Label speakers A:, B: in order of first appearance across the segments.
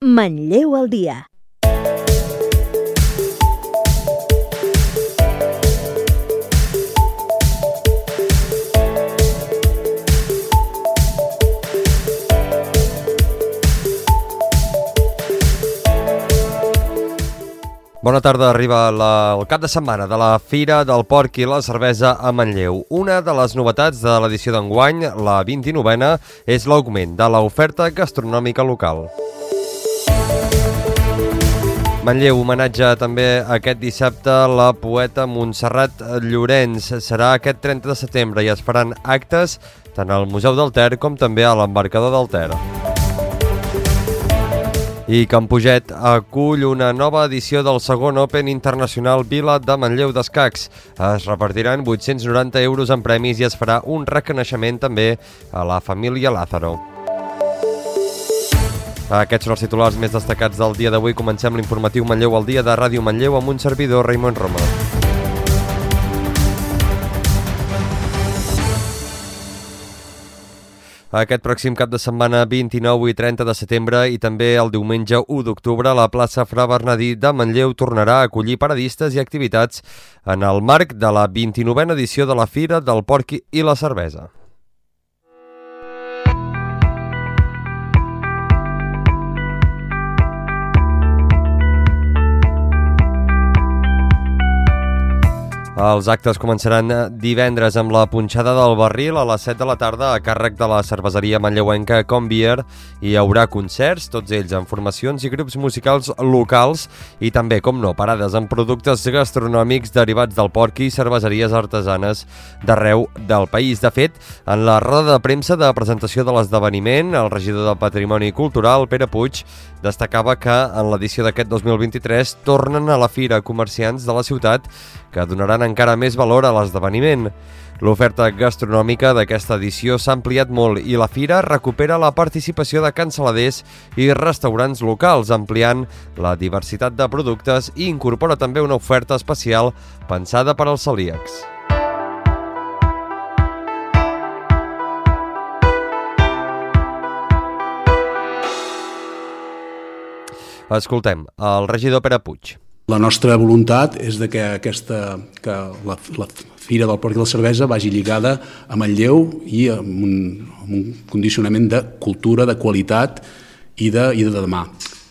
A: Manlleu al dia.
B: Bona tarda, arriba la, el cap de setmana de la Fira del Porc i la Cervesa a Manlleu. Una de les novetats de l'edició d'enguany, la 29a, és l'augment de l'oferta gastronòmica local. Manlleu homenatge també aquest dissabte la poeta Montserrat Llorenç. Serà aquest 30 de setembre i es faran actes tant al Museu del Ter com també a l'embarcador del Ter. I Campuget acull una nova edició del segon Open Internacional Vila de Manlleu d'Escacs. Es repartiran 890 euros en premis i es farà un reconeixement també a la família Lázaro. Aquests són els titulars més destacats del dia d'avui. Comencem l'informatiu Manlleu al dia de Ràdio Manlleu amb un servidor, Raimon Roma. Aquest pròxim cap de setmana 29 i 30 de setembre i també el diumenge 1 d'octubre la plaça Fra Bernadí de Manlleu tornarà a acollir paradistes i activitats en el marc de la 29a edició de la Fira del Porc i la Cervesa. Els actes començaran divendres amb la punxada del barril a les 7 de la tarda a càrrec de la cerveseria manlleuenca Convier i hi haurà concerts, tots ells amb formacions i grups musicals locals i també, com no, parades amb productes gastronòmics derivats del porc i cerveseries artesanes d'arreu del país. De fet, en la roda de premsa de presentació de l'esdeveniment, el regidor del Patrimoni Cultural, Pere Puig, destacava que en l'edició d'aquest 2023 tornen a la fira comerciants de la ciutat que donaran encara més valor a l'esdeveniment. L'oferta gastronòmica d'aquesta edició s'ha ampliat molt i la fira recupera la participació de cansaladers i restaurants locals, ampliant la diversitat de productes i incorpora també una oferta especial pensada per als celíacs. Escoltem, el regidor Pere Puig.
C: La nostra voluntat és de que, aquesta, que la, la Fira del Porc i la Cervesa vagi lligada a Manlleu i amb un, amb un condicionament de cultura, de qualitat i de, i de demà.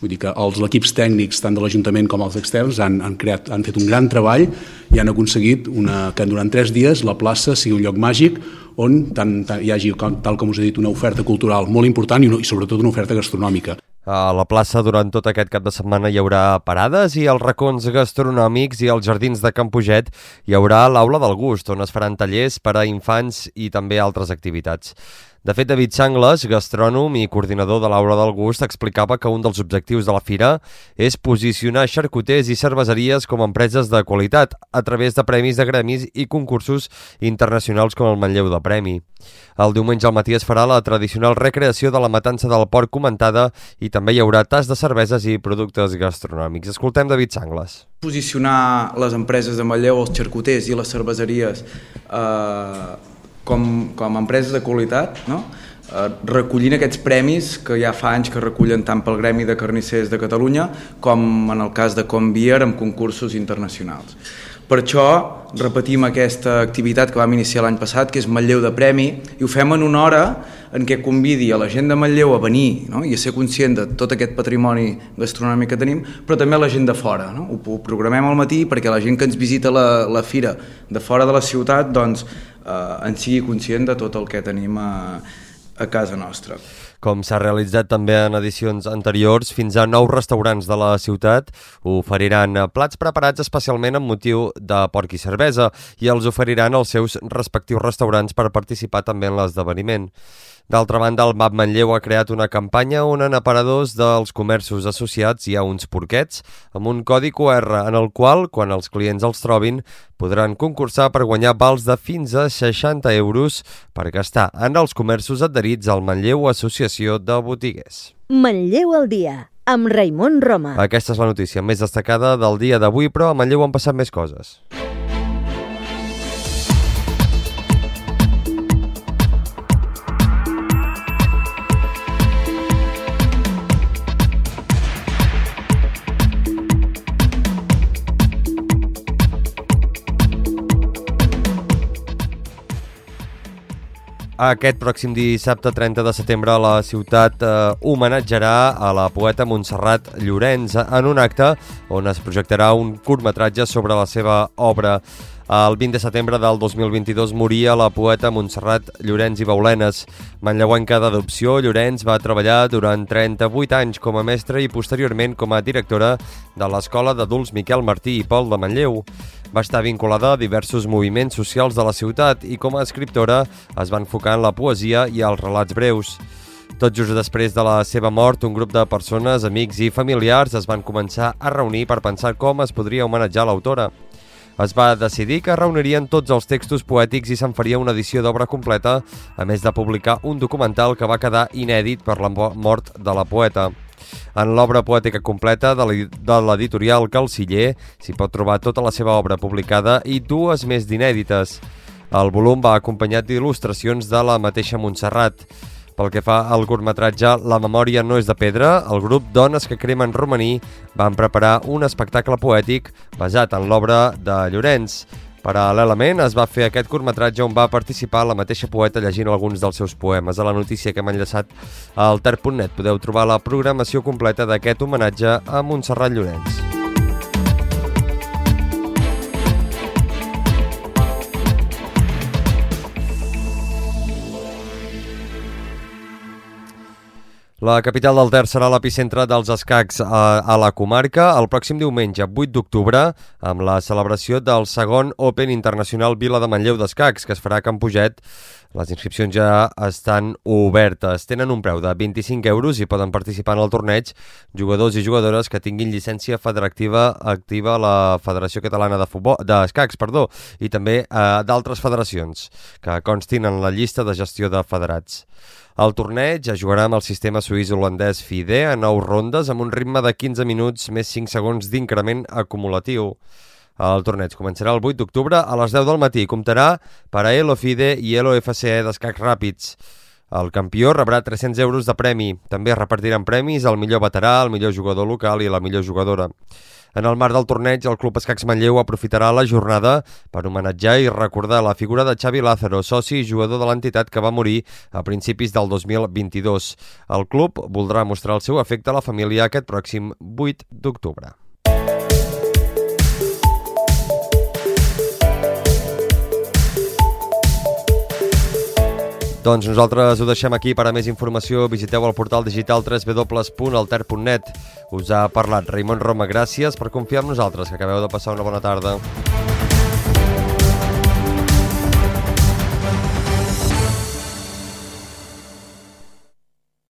C: Vull dir que els equips tècnics, tant de l'Ajuntament com els externs, han, han, creat, han fet un gran treball i han aconseguit una, que durant tres dies la plaça sigui un lloc màgic on tant, tant, hi hagi, tal com us he dit, una oferta cultural molt important i, una, i sobretot una oferta gastronòmica.
B: A la plaça durant tot aquest cap de setmana hi haurà parades i als racons gastronòmics i als jardins de Campuget hi haurà l'Aula del Gust, on es faran tallers per a infants i també altres activitats. De fet, David Sangles, gastrònom i coordinador de l'Aula del Gust, explicava que un dels objectius de la fira és posicionar xarcuters i cerveseries com a empreses de qualitat a través de premis de gremis i concursos internacionals com el Manlleu de Premi. El diumenge al matí es farà la tradicional recreació de la matança del porc comentada i també hi haurà tas de cerveses i productes gastronòmics. Escoltem David Sangles.
D: Posicionar les empreses de Manlleu, els xarcuters i les cerveseries eh, com, com a empreses de qualitat, no? eh, recollint aquests premis que ja fa anys que recullen tant pel Gremi de Carnissers de Catalunya com en el cas de Convier amb concursos internacionals. Per això repetim aquesta activitat que vam iniciar l'any passat, que és Manlleu de Premi, i ho fem en una hora en què convidi a la gent de Manlleu a venir no? i a ser conscient de tot aquest patrimoni gastronòmic que tenim, però també a la gent de fora. No? Ho, programem al matí perquè la gent que ens visita la, la fira de fora de la ciutat doncs, en sigui conscient de tot el que tenim a, a casa nostra.
B: Com s'ha realitzat també en edicions anteriors, fins a nou restaurants de la ciutat oferiran plats preparats especialment amb motiu de porc i cervesa i els oferiran als seus respectius restaurants per participar també en l'esdeveniment. D'altra banda, el MAP Manlleu ha creat una campanya on en aparadors dels comerços associats hi ha uns porquets amb un codi QR en el qual, quan els clients els trobin, podran concursar per guanyar vals de fins a 60 euros per gastar en els comerços adherits al Manlleu Associació de Botiguers.
A: Manlleu al dia, amb Raimon Roma.
B: Aquesta és la notícia més destacada del dia d'avui, però a Manlleu han passat més coses. Aquest pròxim dissabte 30 de setembre la ciutat eh, homenatjarà a la poeta Montserrat Llorenç en un acte on es projectarà un curtmetratge sobre la seva obra. El 20 de setembre del 2022 moria la poeta Montserrat Llorenç i Baulenes. Manlleuenca d'adopció, Llorenç va treballar durant 38 anys com a mestra i posteriorment com a directora de l'Escola d'Adults Miquel Martí i Pol de Manlleu. Va estar vinculada a diversos moviments socials de la ciutat i com a escriptora es va enfocar en la poesia i els relats breus. Tot just després de la seva mort, un grup de persones, amics i familiars es van començar a reunir per pensar com es podria homenatjar l'autora es va decidir que reunirien tots els textos poètics i se'n faria una edició d'obra completa, a més de publicar un documental que va quedar inèdit per la mort de la poeta. En l'obra poètica completa de l'editorial Calciller s'hi pot trobar tota la seva obra publicada i dues més d'inèdites. El volum va acompanyat d'il·lustracions de la mateixa Montserrat. Pel que fa al curtmetratge La memòria no és de pedra, el grup Dones que cremen romaní van preparar un espectacle poètic basat en l'obra de Llorenç. Paral·lelament es va fer aquest curtmetratge on va participar la mateixa poeta llegint alguns dels seus poemes. A la notícia que hem enllaçat al ter.net podeu trobar la programació completa d'aquest homenatge a Montserrat Llorenç. La capital del Ter serà l'epicentre dels escacs a, a la comarca el pròxim diumenge, 8 d'octubre, amb la celebració del segon Open Internacional Vila de Manlleu d'Escacs, que es farà a Can Puget. Les inscripcions ja estan obertes. Tenen un preu de 25 euros i poden participar en el torneig jugadors i jugadores que tinguin llicència federativa activa a la Federació Catalana de Futbol d'Escacs, perdó, i també eh, d'altres federacions que constin en la llista de gestió de federats. El torneig es jugarà amb el sistema suís-holandès FIDE a 9 rondes amb un ritme de 15 minuts més 5 segons d'increment acumulatiu. El torneig començarà el 8 d'octubre a les 10 del matí i comptarà per a Elo FIDE i Elo FCE d'escacs ràpids. El campió rebrà 300 euros de premi. També es repartiran premis al millor veterà, al millor jugador local i a la millor jugadora. En el marc del torneig, el Club Escacs Manlleu aprofitarà la jornada per homenatjar i recordar la figura de Xavi Lázaro, soci i jugador de l'entitat que va morir a principis del 2022. El club voldrà mostrar el seu afecte a la família aquest pròxim 8 d'octubre. Doncs nosaltres ho deixem aquí. Per a més informació visiteu el portal digital www.alter.net. Us ha parlat Raimon Roma. Gràcies per confiar en nosaltres, que acabeu de passar una bona tarda.